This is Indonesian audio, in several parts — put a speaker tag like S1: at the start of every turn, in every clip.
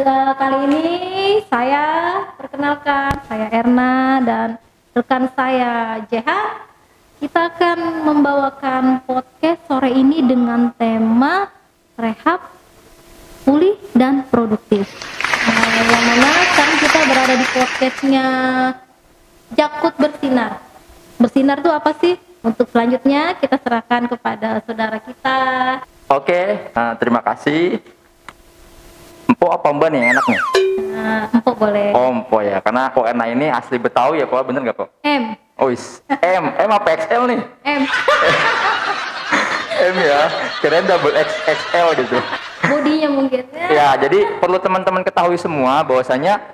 S1: Kali ini saya perkenalkan saya Erna dan rekan saya JH. Kita akan membawakan podcast sore ini dengan tema rehab, pulih dan produktif. Nah, yang mana sekarang kita berada di podcastnya Jakut Bersinar. Bersinar itu apa sih? Untuk selanjutnya kita serahkan kepada saudara kita.
S2: Oke, nah, terima kasih. Empo apa mbak nih yang enak nih?
S1: Nah, empuk boleh.
S2: Oh empo ya, karena Po Erna ini asli Betawi ya po, bener nggak po?
S1: M.
S2: Oh is, M, M apa XL nih?
S1: M.
S2: M ya, keren double XXL gitu.
S1: Bodinya mungkin.
S2: Ya, jadi perlu teman-teman ketahui semua bahwasanya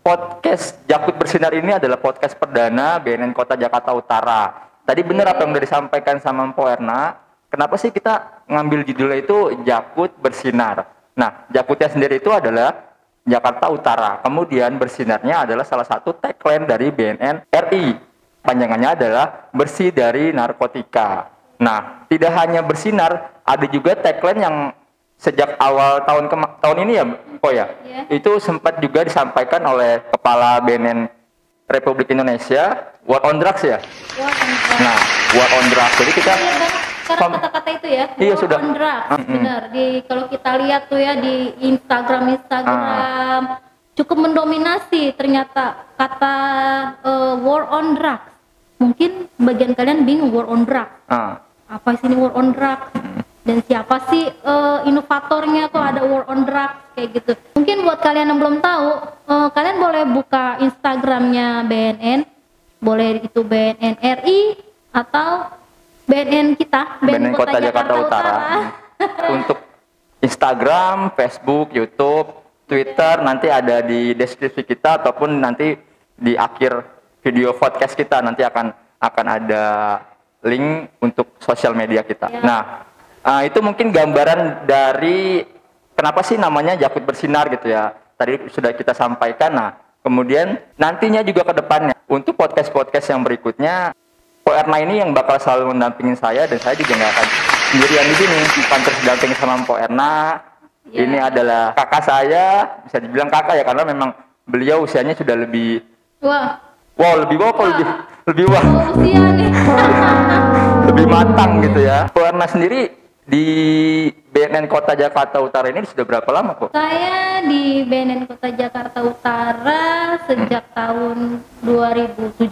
S2: podcast Jakut Bersinar ini adalah podcast perdana BNN Kota Jakarta Utara. Tadi bener apa yang udah disampaikan sama Mpo Erna. Kenapa sih kita ngambil judulnya itu Jakut Bersinar? Nah, Jakutnya sendiri itu adalah Jakarta Utara. Kemudian bersinarnya adalah salah satu tagline dari BNN RI. Panjangannya adalah bersih dari narkotika. Nah, tidak hanya bersinar, ada juga tagline yang sejak awal tahun tahun ini ya, oh ya,
S1: Iya.
S2: itu sempat juga disampaikan oleh Kepala BNN Republik Indonesia, War on Drugs ya.
S1: Kan.
S2: Nah, War on Drugs. Jadi kita
S1: Iya sekarang kata-kata itu ya.
S2: Iya,
S1: war
S2: sudah.
S1: on drugs,
S2: Mm-mm.
S1: benar. Di kalau kita lihat tuh ya di Instagram Instagram
S2: Ah.
S1: cukup mendominasi ternyata kata eh, war on drugs. Mungkin bagian kalian bingung war on drugs.
S2: ah,
S1: Apa sih ini war on drugs? Dan siapa sih eh, inovatornya kok ada war on drugs kayak gitu. Mungkin buat kalian yang belum tahu, eh, kalian boleh buka Instagramnya BNN, boleh itu BNN RI atau BNN kita,
S2: BNN Kota Jakarta Utara. Untuk Instagram, Facebook, YouTube, Twitter nanti ada di deskripsi kita ataupun nanti di akhir video podcast kita nanti akan akan ada link untuk sosial media kita.
S1: Ya.
S2: Nah, ah, itu mungkin gambaran dari kenapa sih namanya Jakut Bersinar gitu ya. Tadi sudah kita sampaikan. Nah, kemudian nantinya juga ke depannya untuk podcast-podcast yang berikutnya Ko Erna ini yang bakal selalu mendampingin saya dan saya juga nggak akan sendirian di sini. Bukan terus didampingin sama Mpo Erna.
S1: Ya.
S2: Ini adalah kakak saya, bisa dibilang kakak ya karena memang beliau usianya sudah lebih
S1: Wah,
S2: wow lebih wow lebih lebih wah
S1: oh, usia nih.
S2: lebih matang gitu ya. Ko Erna sendiri di BNN Kota Jakarta Utara ini sudah berapa lama kok?
S1: Saya di BNN Kota Jakarta Utara sejak tahun 2017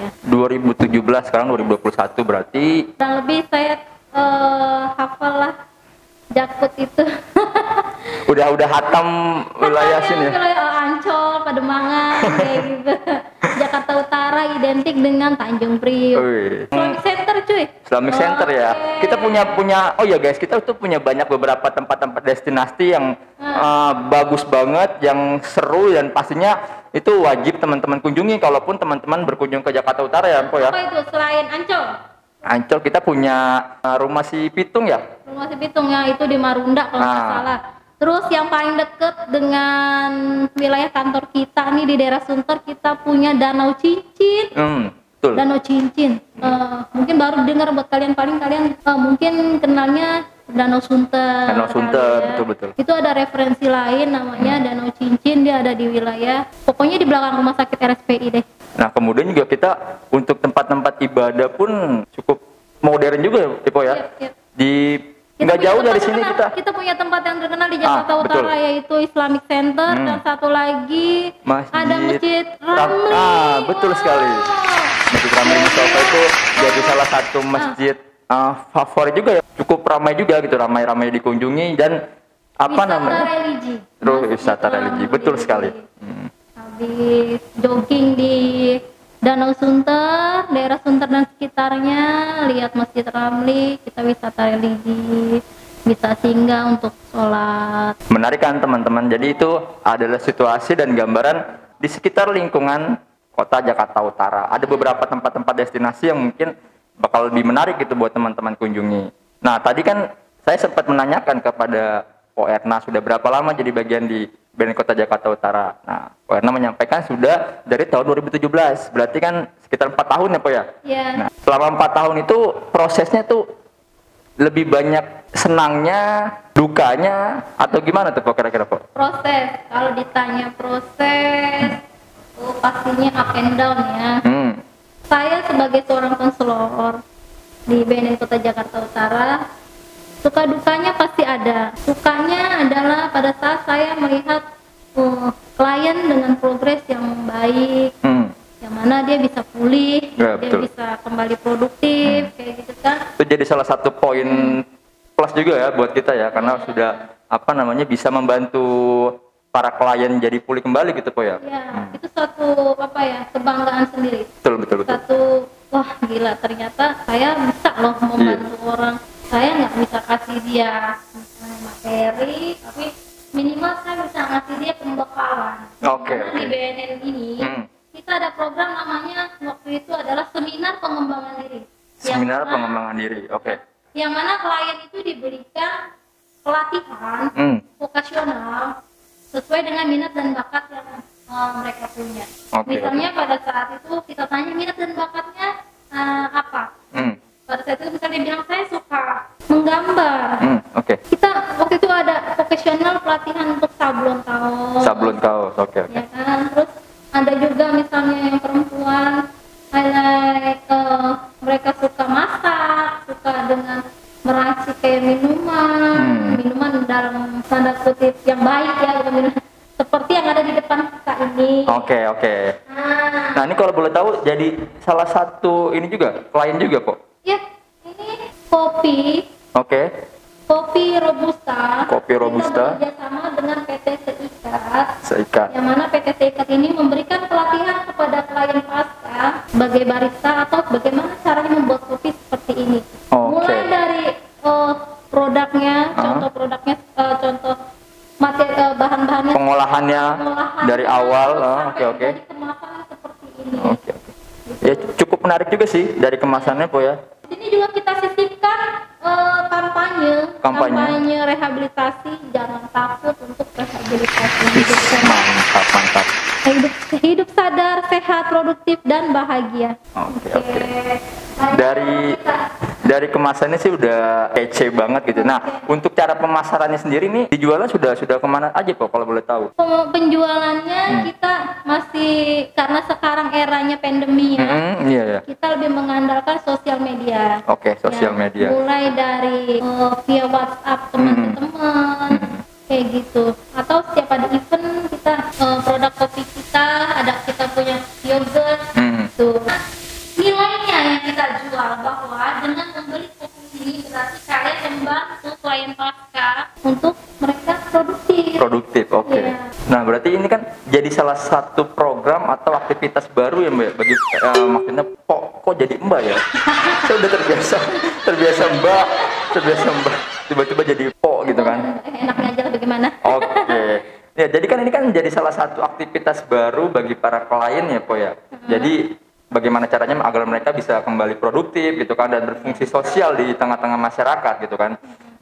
S1: ya.
S2: 2017 sekarang 2021 berarti
S1: Kurang lebih saya eh, hafal lah Jakut itu.
S2: udah udah hatam wilayah sini ya.
S1: Wilayah oh, Ancol, Pademangan, kayak gitu. Jakarta Utara identik dengan Tanjung Priok. Islamic Center cuy.
S2: Islamic Center ya. Kita punya punya oh ya guys, kita tuh punya banyak beberapa tempat-tempat destinasi yang uh, bagus banget, yang seru dan pastinya itu wajib teman-teman kunjungi kalaupun teman-teman berkunjung ke Jakarta Utara ya, Empo ya.
S1: Apa itu selain Ancol?
S2: Ancol kita punya uh, rumah si Pitung ya.
S1: Rumah si Pitung ya itu di Marunda kalau nggak
S2: Ah.
S1: salah. Terus yang paling deket dengan wilayah kantor kita nih di daerah Sunter kita punya Danau Cincin.
S2: Hmm, betul.
S1: Danau Cincin. Eh, mungkin baru dengar buat kalian paling kalian eh, mungkin kenalnya Danau Sunter.
S2: Danau Sunter,
S1: ya.
S2: betul-betul.
S1: Itu ada referensi lain namanya Danau Cincin dia ada di wilayah pokoknya di belakang rumah sakit RSPI deh.
S2: Nah, kemudian juga kita untuk tempat-tempat ibadah pun cukup modern juga ya, Ipo ya.
S1: Yep, yep.
S2: Di
S1: Kita
S2: nggak jauh dari sini
S1: terkenal-
S2: kita.
S1: kita punya tempat yang terkenal di Jakarta
S2: Ah,
S1: Utara
S2: betul.
S1: yaitu Islamic Center
S2: Hmm.
S1: dan satu lagi
S2: Masjid
S1: ada Masjid
S2: Ram-
S1: Ramli.
S2: Ah, betul sekali. Masjid Ramli Mustafa itu jadi salah satu masjid uh, favorit juga ya. Cukup ramai juga gitu, ramai-ramai dikunjungi dan apa
S1: wisata
S2: namanya?
S1: religi.
S2: Terus wisata religi, betul sekali. Hmm.
S1: Habis jogging di Danau Sunter, daerah Sunter dan sekitarnya, lihat Masjid Ramli, kita wisata religi, bisa singgah untuk sholat.
S2: Menarik kan teman-teman. Jadi itu adalah situasi dan gambaran di sekitar lingkungan kota Jakarta Utara. Ada beberapa tempat-tempat destinasi yang mungkin bakal lebih menarik gitu buat teman-teman kunjungi. Nah, tadi kan saya sempat menanyakan kepada Po Erna sudah berapa lama jadi bagian di BNN Kota Jakarta Utara. Nah, Po Erna menyampaikan sudah dari tahun 2017. Berarti kan sekitar empat tahun ya Po ya.
S1: Ya,
S2: Nah, selama empat tahun itu prosesnya tuh lebih banyak senangnya, dukanya, atau gimana tuh Pok kira-kira Pok?
S1: proses kalau ditanya proses pastinya up and down ya.
S2: Hmm,
S1: saya sebagai seorang konselor di BNN Kota Jakarta Utara suka dukanya pasti ada. Sukanya adalah pada saat saya melihat oh, klien dengan progres yang baik
S2: hmm.
S1: yang mana dia bisa pulih
S2: Ya,
S1: dia
S2: betul.
S1: bisa kembali produktif kayak gitu kan.
S2: Itu jadi salah satu poin plus juga ya buat kita ya, karena sudah apa namanya bisa membantu para klien jadi pulih kembali gitu Pok ya?
S1: ya itu suatu apa ya kebanggaan sendiri
S2: Betul, betul, betul.
S1: satu wah gila ternyata saya bisa loh membantu
S2: Iya.
S1: orang saya nggak bisa kasih dia materi tapi minimal saya bisa ngasih dia pembekalan
S2: Oke, oke.
S1: di BNN ini
S2: Hmm.
S1: kita ada program namanya waktu itu adalah seminar pengembangan diri Yang
S2: Seminar
S1: mana-
S2: pengembangan diri, oke.
S1: yang mana klien itu diberikan pelatihan
S2: Hmm,
S1: vokasional sesuai dengan minat dan bakat yang uh, mereka punya.
S2: Oke,
S1: Misalnya pada saat itu kita tanya minat dan bakatnya uh, apa?
S2: hmm,
S1: Pada saat itu misalnya bilang saya suka menggambar.
S2: hmm, oke.
S1: Kita waktu itu ada vokasional pelatihan untuk sablon kaos.
S2: Sablon kaos, oke, oke.
S1: Ya kan? Terus ada juga misalnya yang perempuan highlight uh, mereka suka masak, suka dengan meracik kayak minuman,
S2: Hmm.
S1: minuman dalam tanda kutip yang baik ya, bukan minuman seperti yang ada di depan kita
S2: Oke, oke.
S1: Nah,
S2: Nah, ini kalau boleh tahu jadi salah satu ini juga klien juga, Pok.
S1: ya ini kopi,
S2: Oke.
S1: kopi robusta.
S2: Kopi Robusta.
S1: Kita dengan PT Seikat.
S2: Seikat.
S1: yang mana PT Seikat ini memberikan pelatihan kepada klien pasca sebagai barista atau bagaimana caranya membuat kopi seperti ini.
S2: Oke.
S1: Mulai dari eh, produknya,
S2: Ah.
S1: contoh produknya, eh, contoh materi eh, bahan-bahannya,
S2: Pengolahannya
S1: pengolahan,
S2: dari awal, oh, oke, oke.
S1: Dari kemasan seperti ini.
S2: Oke, oke. Ya cukup menarik juga sih dari kemasannya, Po ya.
S1: Di sini juga kita sisipkan eh, kampanye,
S2: Kampanye.
S1: rehabilitasi, jangan takut untuk rehabilitasi hidup.
S2: Mantap, mantap.
S1: hidup hidup sadar, sehat, produktif dan bahagia.
S2: Oke, oke.
S1: Nah,
S2: Dari
S1: kita-
S2: dari kemasannya sih udah kece banget gitu. Nah, untuk cara pemasarannya sendiri nih dijualnya sudah sudah ke mana aja, Po kalau boleh tahu?
S1: Penjualannya
S2: Hmm.
S1: kita masih karena sekarang eranya pandemi ya.
S2: Hmm, iya ya.
S1: Kita lebih mengandalkan sosial media.
S2: Oke, sosial
S1: Ya,
S2: media.
S1: Mulai dari eh, via WhatsApp teman ke teman, kayak gitu. Atau setiap ada event kita eh, produk kopi kita ada kita punya yogurt
S2: Hmm.
S1: Tuh. Nilainya yang kita jual bahwa dengan membeli kopi ini berarti kalian membantu klien pasca untuk mereka produktif.
S2: Produktif, oke.
S1: Iya.
S2: Nah, berarti ini kan jadi salah satu program atau aktivitas baru ya, Mbak? Bagi eh, maksudnya kok kok jadi Mbak ya? Saya udah terbiasa, terbiasa Mbak, terbiasa Mbak. Tiba-tiba jadi Po gitu kan.
S1: Enaknya aja lah bagaimana?
S2: Oke. Ya, jadi kan ini kan menjadi salah satu aktivitas baru bagi para klien ya, Po ya. Jadi bagaimana caranya agar mereka bisa kembali produktif gitu kan dan berfungsi sosial di tengah-tengah masyarakat gitu kan.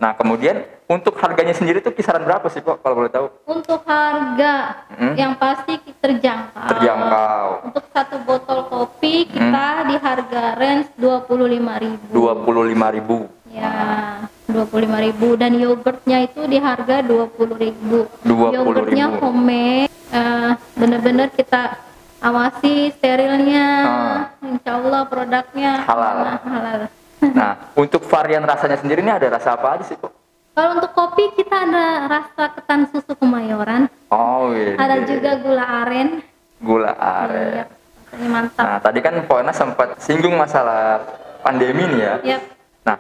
S2: Nah, kemudian untuk harganya sendiri tuh kisaran berapa sih, Po kalau boleh tahu?
S1: Untuk harga
S2: Hmm.
S1: yang pasti terjangkau.
S2: Terjangkau.
S1: Untuk satu botol kopi kita di harga range 25.000.
S2: 25.000.
S1: Ya, 25.000 dan yogurtnya itu di harga 20.000.
S2: 20.000.
S1: Yogurtnya homemade, eh, bener-bener kita awasi sterilnya.
S2: Ah.
S1: Insya Allah produknya
S2: Halal.
S1: nah, halal.
S2: Nah, untuk varian rasanya sendiri ini ada rasa apa aja sih?
S1: Kalau untuk kopi kita ada rasa ketan susu kemayoran,
S2: Oh, iya.
S1: ada juga gula aren.
S2: gula
S1: Iya,
S2: aren.
S1: rasanya mantap.
S2: Nah, tadi kan Po Ena sempat singgung masalah pandemi nih ya.
S1: Yap.
S2: Nah,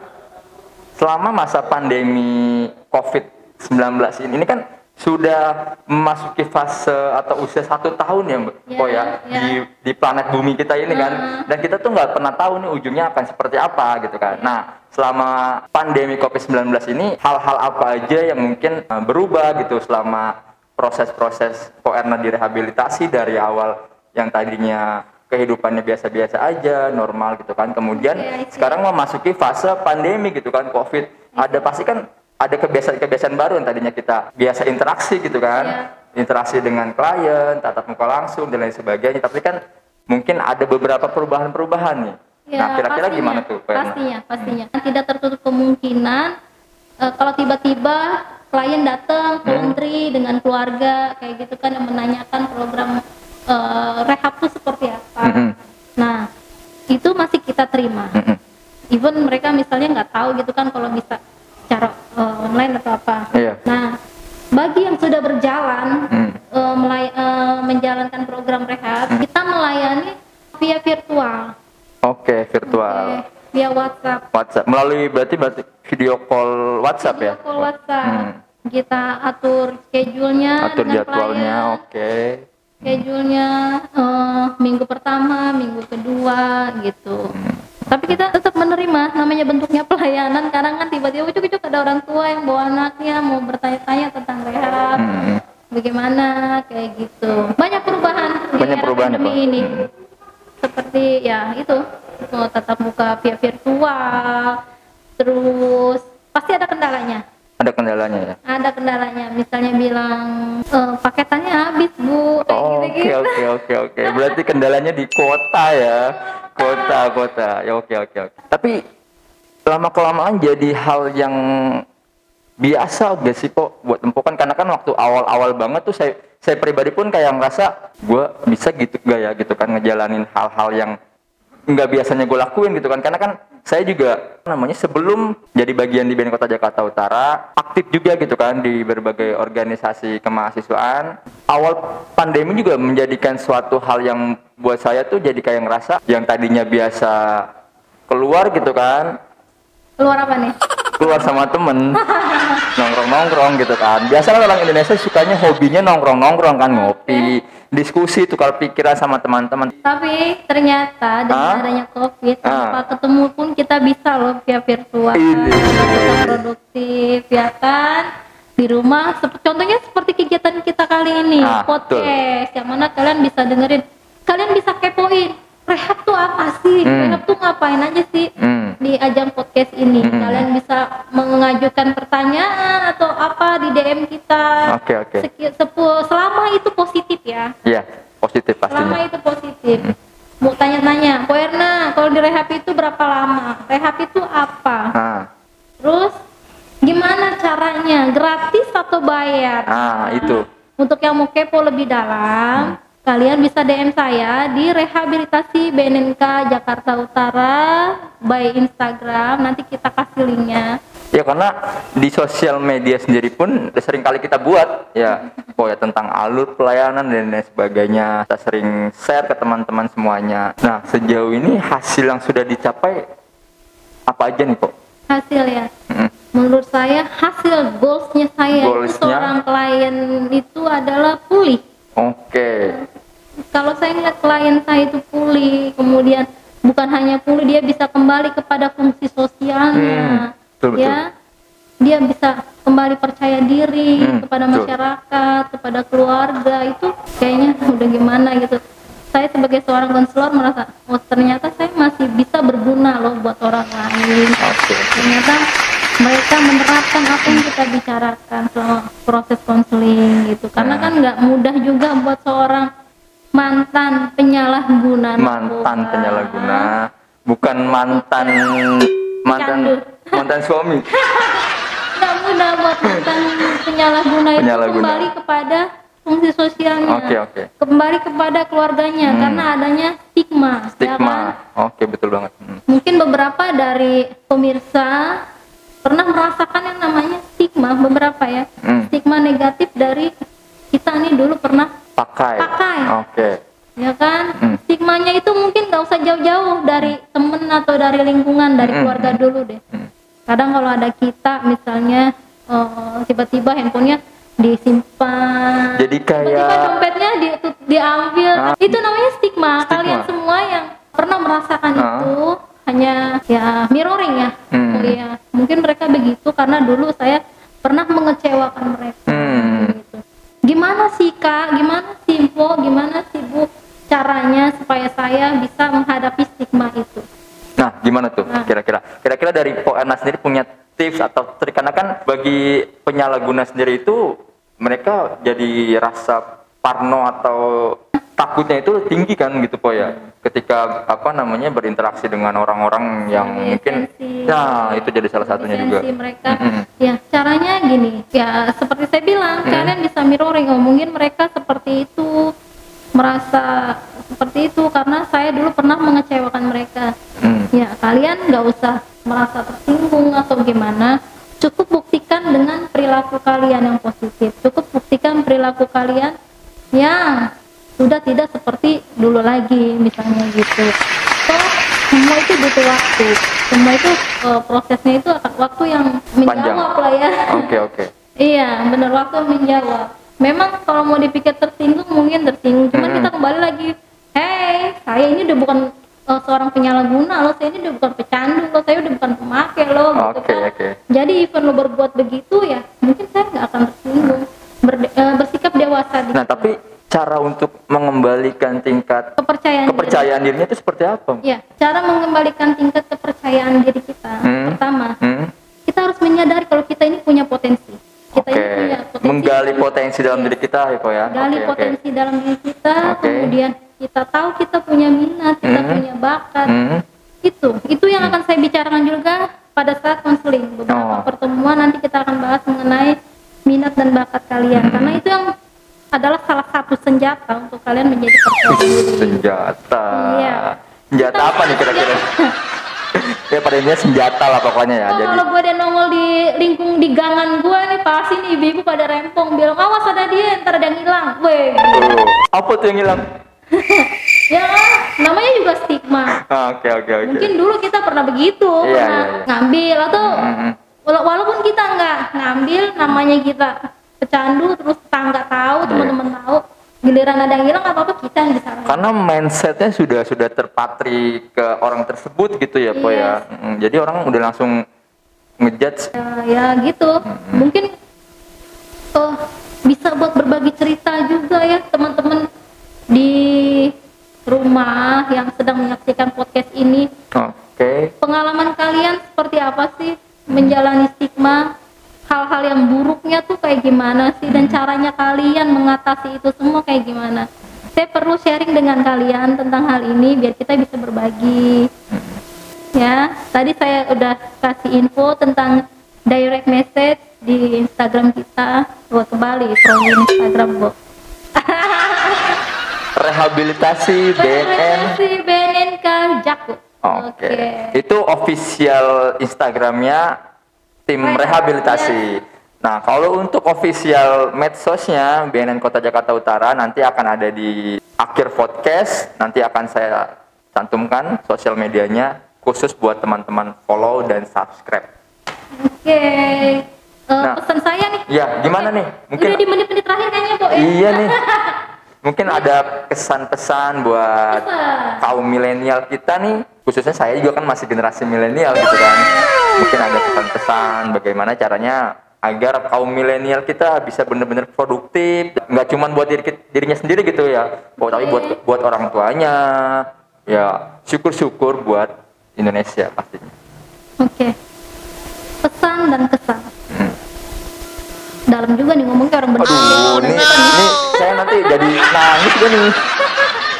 S2: selama masa pandemi COVID-19 ini, ini kan sudah memasuki fase atau usia satu tahun ya, Mbak
S1: Ya,
S2: Po ya,
S1: ya.
S2: di di planet bumi kita ini kan,
S1: Hmm.
S2: dan kita tuh nggak pernah tahu nih ujungnya akan seperti apa gitu kan. Nah, selama pandemi COVID-19 ini, hal-hal apa aja yang mungkin eh, berubah gitu selama proses-proses Erna direhabilitasi dari awal yang tadinya kehidupannya biasa-biasa aja, normal gitu kan. Kemudian
S1: iya.
S2: sekarang memasuki fase pandemi gitu kan, COVID. Ada pasti kan ada kebiasaan-kebiasaan baru yang tadinya kita biasa interaksi gitu kan.
S1: Iya.
S2: Interaksi dengan klien, tatap muka langsung dan lain sebagainya. Tapi kan mungkin ada beberapa perubahan-perubahan nih. nah, kira-kira gimana tuh?
S1: Pastinya, pastinya. Tidak tertutup kemungkinan eh, kalau tiba-tiba klien datang ke
S2: Hmm.
S1: dengan keluarga kayak gitu kan yang menanyakan program eh, rehab tuh seperti apa.
S2: Mm-mm.
S1: Nah, itu masih kita terima.
S2: Mm-mm.
S1: Even mereka misalnya nggak tahu gitu kan kalau bisa cara eh, online atau apa.
S2: Iya.
S1: Nah, bagi yang sudah berjalan
S2: Hmm.
S1: eh, melay- eh, menjalankan program rehab, kita melayani via virtual.
S2: Oke, virtual.
S1: Oke, via WhatsApp.
S2: WhatsApp melalui berarti berarti video call WhatsApp ya?
S1: Video call WhatsApp.
S2: Hmm.
S1: Kita atur schedule-nya
S2: Atur jadwalnya, oke.
S1: Schedule-nya eh, minggu pertama, minggu kedua gitu.
S2: Hmm.
S1: Tapi kita tetap menerima namanya bentuknya pelayanan kadang kan tiba-tiba ujuk-ujuk ada orang tua yang bawa anaknya mau bertanya-tanya tentang rehab.
S2: Hmm.
S1: Bagaimana kayak gitu. Banyak perubahan di
S2: Banyak
S1: era
S2: perubahan ya,
S1: pandemi ini.
S2: Hmm.
S1: Seperti ya itu oh, tatap muka via virtual. Terus pasti ada kendalanya.
S2: Ada kendalanya ya?
S1: Ada kendalanya. Misalnya bilang "Eh, paketannya habis, Bu.
S2: Oh, Oke oke oke oke. Berarti kendalanya di kuota ya, kuota kuota. Ya oke oke oke. Tapi lama kelamaan jadi hal yang biasa gak sih kok buat empokan karena kan waktu awal-awal banget tuh saya saya pribadi pun kayak ngerasa gue bisa gitu gak ya gitu kan ngejalanin hal-hal yang nggak biasanya gue lakuin gitu kan. Karena kan saya juga namanya sebelum jadi bagian di BNN Kota Jakarta Utara aktif juga gitu kan di berbagai organisasi kemahasiswaan. Awal pandemi juga menjadikan suatu hal yang buat saya tuh jadi kayak ngerasa yang tadinya biasa keluar gitu kan.
S1: Keluar apa nih?
S2: keluar sama temen. Nongkrong nongkrong gitu kan. Biasa kan orang Indonesia sukanya hobinya nongkrong nongkrong kan ngopi diskusi tukar pikiran sama teman-teman
S1: Tapi ternyata dengan
S2: Ah?
S1: adanya COVID,
S2: Ah.
S1: tanpa ketemu pun kita bisa loh via virtual,
S2: Ini.
S1: bisa produktif, ya kan? Di rumah, contohnya seperti kegiatan kita kali ini,
S2: Ah,
S1: podcast, yang mana kalian bisa dengerin, kalian bisa kepoin, rehab tuh apa sih?
S2: Hmm.
S1: Rehab tuh ngapain aja sih?
S2: hmm.
S1: Di ajang podcast ini,
S2: Hmm.
S1: kalian bisa mengajukan pertanyaan atau apa di DM kita.
S2: Oke, oke.
S1: Seki- sepu- selama itu positif ya
S2: Iya, positif
S1: selama
S2: pastinya.
S1: itu positif mau tanya-tanya Erna kalau di rehab itu berapa lama rehab itu apa
S2: Nah,
S1: terus gimana caranya gratis atau bayar
S2: ah itu.
S1: untuk yang mau kepo lebih dalam kalian bisa DM saya di rehabilitasi BNNK Jakarta Utara by Instagram nanti kita kasih linknya
S2: Ya karena di sosial media sendiri pun sering kali kita buat ya, oh ya tentang alur pelayanan dan lain sebagainya. Kita sering share ke teman-teman semuanya. Nah sejauh ini hasil yang sudah dicapai apa aja nih kok?
S1: hasil ya
S2: Mm.
S1: menurut saya hasil goalsnya saya itu
S2: Goalsnya?
S1: seorang klien itu adalah pulih
S2: Oke,
S1: kalau saya ngeliat klien saya itu pulih kemudian bukan hanya pulih dia bisa kembali kepada fungsi sosialnya
S2: Hmm, betul,
S1: ya. dia bisa kembali percaya diri
S2: Hmm,
S1: kepada
S2: betul.
S1: masyarakat kepada keluarga itu kayaknya udah gimana gitu. Saya sebagai seorang konselor merasa oh ternyata saya masih bisa berguna loh buat orang lain.
S2: Oke.
S1: ternyata mereka menerapkan apa yang kita bicarakan selama proses konseling gitu. Karena kan nggak mudah juga buat seorang mantan penyalahguna
S2: Mantan penyalahguna, bukan mantan mantan
S1: Candu.
S2: mantan suami.
S1: buat mantan penyalahguna itu
S2: Penyalahguna.
S1: kembali kepada fungsi sosialnya
S2: Oke, oke.
S1: kembali kepada keluarganya
S2: Hmm.
S1: karena adanya stigma, ya kan?
S2: Stigma. Oke, betul banget. Hmm.
S1: mungkin beberapa dari pemirsa pernah merasakan yang namanya stigma beberapa ya
S2: Hmm.
S1: stigma negatif dari kita nih dulu pernah
S2: Pakai.
S1: Pakai.
S2: Oke.
S1: Ya kan
S2: Hmm.
S1: stigmanya itu mungkin nggak usah jauh-jauh dari temen atau dari lingkungan dari
S2: Hmm.
S1: keluarga dulu deh
S2: Hmm.
S1: kadang kalau ada kita misalnya eh, tiba-tiba handphonenya disimpan
S2: Jadi
S1: tiba-tiba
S2: kayak
S1: dompetnya di, diambil
S2: Ah.
S1: itu namanya stigma.
S2: Stigma.
S1: kalian semua yang pernah merasakan
S2: Ah.
S1: itu hanya ya mirroring ya
S2: Hmm.
S1: oh iya mungkin mereka begitu karena dulu saya pernah mengecewakan mereka
S2: Hmm.
S1: gitu. gimana sih kak gimana sih po gimana supaya saya bisa menghadapi stigma itu
S2: Nah, gimana tuh
S1: Nah.
S2: kira-kira? Kira-kira dari Po Erna sendiri punya tips atau trik karena kan bagi penyalahguna sendiri itu mereka jadi rasa parno atau takutnya itu tinggi kan gitu po ya ketika apa namanya berinteraksi dengan orang-orang yang
S1: Esensi.
S2: mungkin nah itu jadi salah satunya juga
S1: Esensi mereka
S2: Mm-mm.
S1: ya caranya gini ya seperti saya bilang
S2: Mm.
S1: kalian bisa mirroring oh, mungkin mereka seperti itu merasa seperti itu karena saya dulu pernah mengecewakan mereka
S2: Hmm.
S1: ya kalian nggak usah merasa tersinggung atau gimana cukup buktikan dengan perilaku kalian yang positif cukup buktikan perilaku kalian yang sudah tidak seperti dulu lagi misalnya gitu so semua itu butuh waktu semua itu eh, prosesnya itu akan waktu yang
S2: Panjang.
S1: menjawab lah ya
S2: oke oke
S1: Iya, benar waktu menjawab. Memang kalau mau dipikir tersinggung mungkin tersinggung, cuman
S2: Mm-mm.
S1: kita kembali lagi, saya ini udah bukan uh, seorang penyalahguna loh, saya ini udah bukan pecandu loh, saya udah bukan pemakai loh, gitu
S2: Oke,
S1: kan.
S2: oke.
S1: Jadi even lo berbuat begitu ya, mungkin saya nggak akan tersinggung, Berde- eh, bersikap dewasa di
S2: nah tapi cara untuk mengembalikan tingkat
S1: kepercayaan. diri.
S2: kepercayaan dirinya itu seperti apa
S1: Ya, cara mengembalikan tingkat kepercayaan diri kita.
S2: Hmm.
S1: Pertama,
S2: Hmm?
S1: kita harus menyadari kalau kita ini punya potensi. Kita
S2: Oke,
S1: ini punya potensi.
S2: menggali potensi dalam diri kita ya, ya.
S1: gali
S2: Oke, oke.
S1: potensi dalam diri kita
S2: Oke.
S1: kemudian kita tahu kita punya minat kita
S2: Hmm.
S1: punya bakat
S2: Hmm.
S1: itu itu yang akan saya bicarakan juga pada saat konseling
S2: Oh.
S1: beberapa pertemuan nanti kita akan bahas mengenai minat dan bakat kalian
S2: Hmm.
S1: karena itu yang adalah salah satu senjata untuk kalian menjadi diri
S2: Senjata.
S1: Iya.
S2: Senjata apa nih kira-kira? ya pada intinya senjata lah pokoknya ya.
S1: Oh,
S2: Jadi
S1: kalau gue ada nongol di lingkung di gangan gue nih pasti nih ibu-ibu pada rempong bilang awas ada dia ntar ada yang hilang weh
S2: Oh, apa tuh yang hilang?
S1: ya namanya juga stigma
S2: Ah, Oke oke oke.
S1: mungkin dulu kita pernah begitu
S2: Iya,
S1: pernah
S2: iya, iya.
S1: ngambil atau
S2: Mm-mm.
S1: wala- walaupun kita nggak ngambil namanya kita pecandu terus tetangga tahu
S2: Iya.
S1: teman-teman tahu giliran ada yang hilang apa apa kita yang disalahin
S2: Karena mindsetnya sudah sudah terpatri ke orang tersebut gitu ya, Po ya.
S1: Yes.
S2: Mm, Jadi orang udah langsung ngejudge.
S1: ya, ya gitu mungkin oh bisa buat berbagi cerita juga ya teman-teman di rumah yang sedang menyaksikan podcast ini.
S2: Oke.
S1: pengalaman kalian seperti apa sih menjalani stigma? Hal-hal yang buruknya tuh kayak gimana sih? Dan caranya kalian mengatasi itu semua kayak gimana? Saya perlu sharing dengan kalian tentang hal ini biar kita bisa berbagi. Ya tadi saya udah kasih info tentang direct message di Instagram kita buat kembali scrolling Instagram bu
S2: Rehabilitasi BNN.
S1: BNNK Jaku
S2: Oke. Itu official Instagramnya tim rehabilitasi. Nah, kalau untuk official medsosnya BNN Kota Jakarta Utara nanti akan ada di akhir podcast. Nanti akan saya cantumkan sosial medianya khusus buat teman-teman follow dan subscribe.
S1: Oke. Eh,
S2: Nah.
S1: pesan saya nih.
S2: Ya, gimana nih? Mungkin
S1: Udah di menit-menit terakhir kayaknya, Bu. ya?
S2: iya nih. Mungkin ada kesan-pesan buat
S1: Pesan.
S2: kaum milenial kita nih, khususnya saya juga kan masih generasi milenial gitu kan. Mungkin ada pesan-pesan bagaimana caranya agar kaum milenial kita bisa benar-benar produktif, nggak cuma buat diri, dirinya sendiri gitu ya, oh, tapi buat buat orang tuanya, ya syukur-syukur buat Indonesia pastinya.
S1: Oke. Pesan dan kesan. Dalam juga nih ngomong kayak orang bener.
S2: Aduh, ini, ini saya nanti jadi nangis gue nih.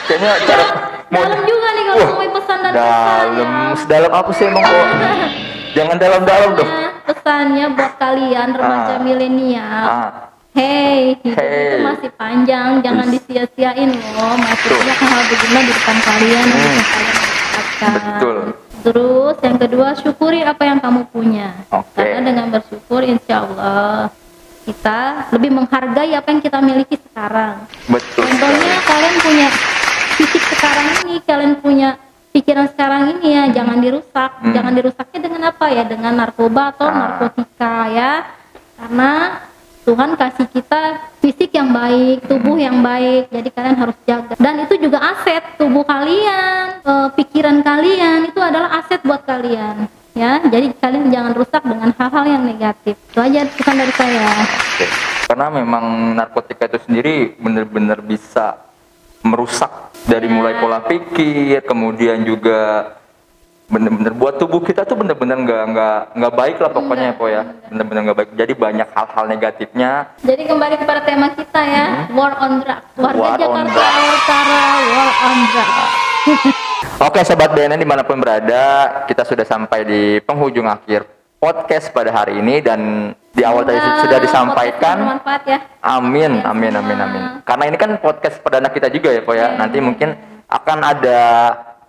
S2: Kayaknya cara
S1: Dalam juga nih kalau ngomongin pesan dan
S2: dalam sedalam apa sih emang kok? Jangan dalam-dalam dong.
S1: Pesannya- buat kalian remaja
S2: Ah.
S1: milenial.
S2: Ah,
S1: Hey, hidup
S2: Hey.
S1: itu masih panjang, jangan disia-siain loh. Masih
S2: Betul.
S1: banyak hal berguna di depan kalian yang
S2: Hmm.
S1: bisa kalian dapatkan.
S2: Betul.
S1: Terus yang kedua, syukuri apa yang kamu punya.
S2: Oke.
S1: Karena dengan bersyukur, insya Allah kita lebih menghargai apa yang kita miliki sekarang.
S2: betul.
S1: Contohnya kalian punya fisik sekarang ini, kalian punya pikiran sekarang ini ya, jangan dirusak.
S2: Hmm.
S1: Jangan dirusaknya dengan apa ya? Dengan narkoba atau
S2: Ah.
S1: narkotika ya. Karena Tuhan kasih kita fisik yang baik, tubuh yang baik. Jadi kalian harus jaga. Dan itu juga aset tubuh kalian, eh, pikiran kalian itu adalah aset buat kalian. Ya, jadi kalian jangan rusak dengan hal-hal yang negatif. Itu aja pesan dari saya.
S2: Oke. Karena memang narkotika itu sendiri benar-benar bisa merusak dari mulai pola pikir, kemudian juga bener-bener buat tubuh kita tuh bener-bener nggak nggak nggak baik lah pokoknya ya po ya bener-bener nggak baik jadi banyak hal-hal negatifnya
S1: Jadi kembali kepada tema kita ya, war on drugs. Warga
S2: Hmm. War on
S1: Jakarta
S2: drugs.
S1: Utara war on drugs.
S2: Oke sobat BNN di mana pun berada kita sudah sampai di penghujung akhir podcast pada hari ini dan di awal tadi
S1: Semoga
S2: sudah disampaikan
S1: ya.
S2: Amin,
S1: Kalian
S2: amin, amin, amin. Karena ini kan podcast perdana kita juga ya, Po ya.
S1: Iya.
S2: Nanti mungkin akan ada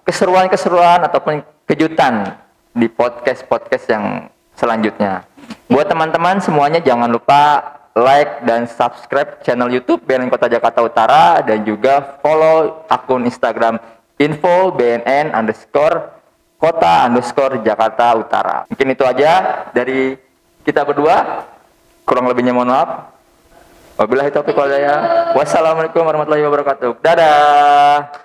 S2: keseruan-keseruan ataupun kejutan di podcast-podcast yang selanjutnya. Buat teman-teman semuanya jangan lupa like dan subscribe channel YouTube BNN Kota Jakarta Utara dan juga follow akun Instagram info BNN underscore kota underscore Jakarta Utara. Mungkin itu aja dari kita berdua. Kurang lebihnya mohon maaf. Wabillahi taufiq wal hidayah. Wassalamualaikum warahmatullahi wabarakatuh. Dadah.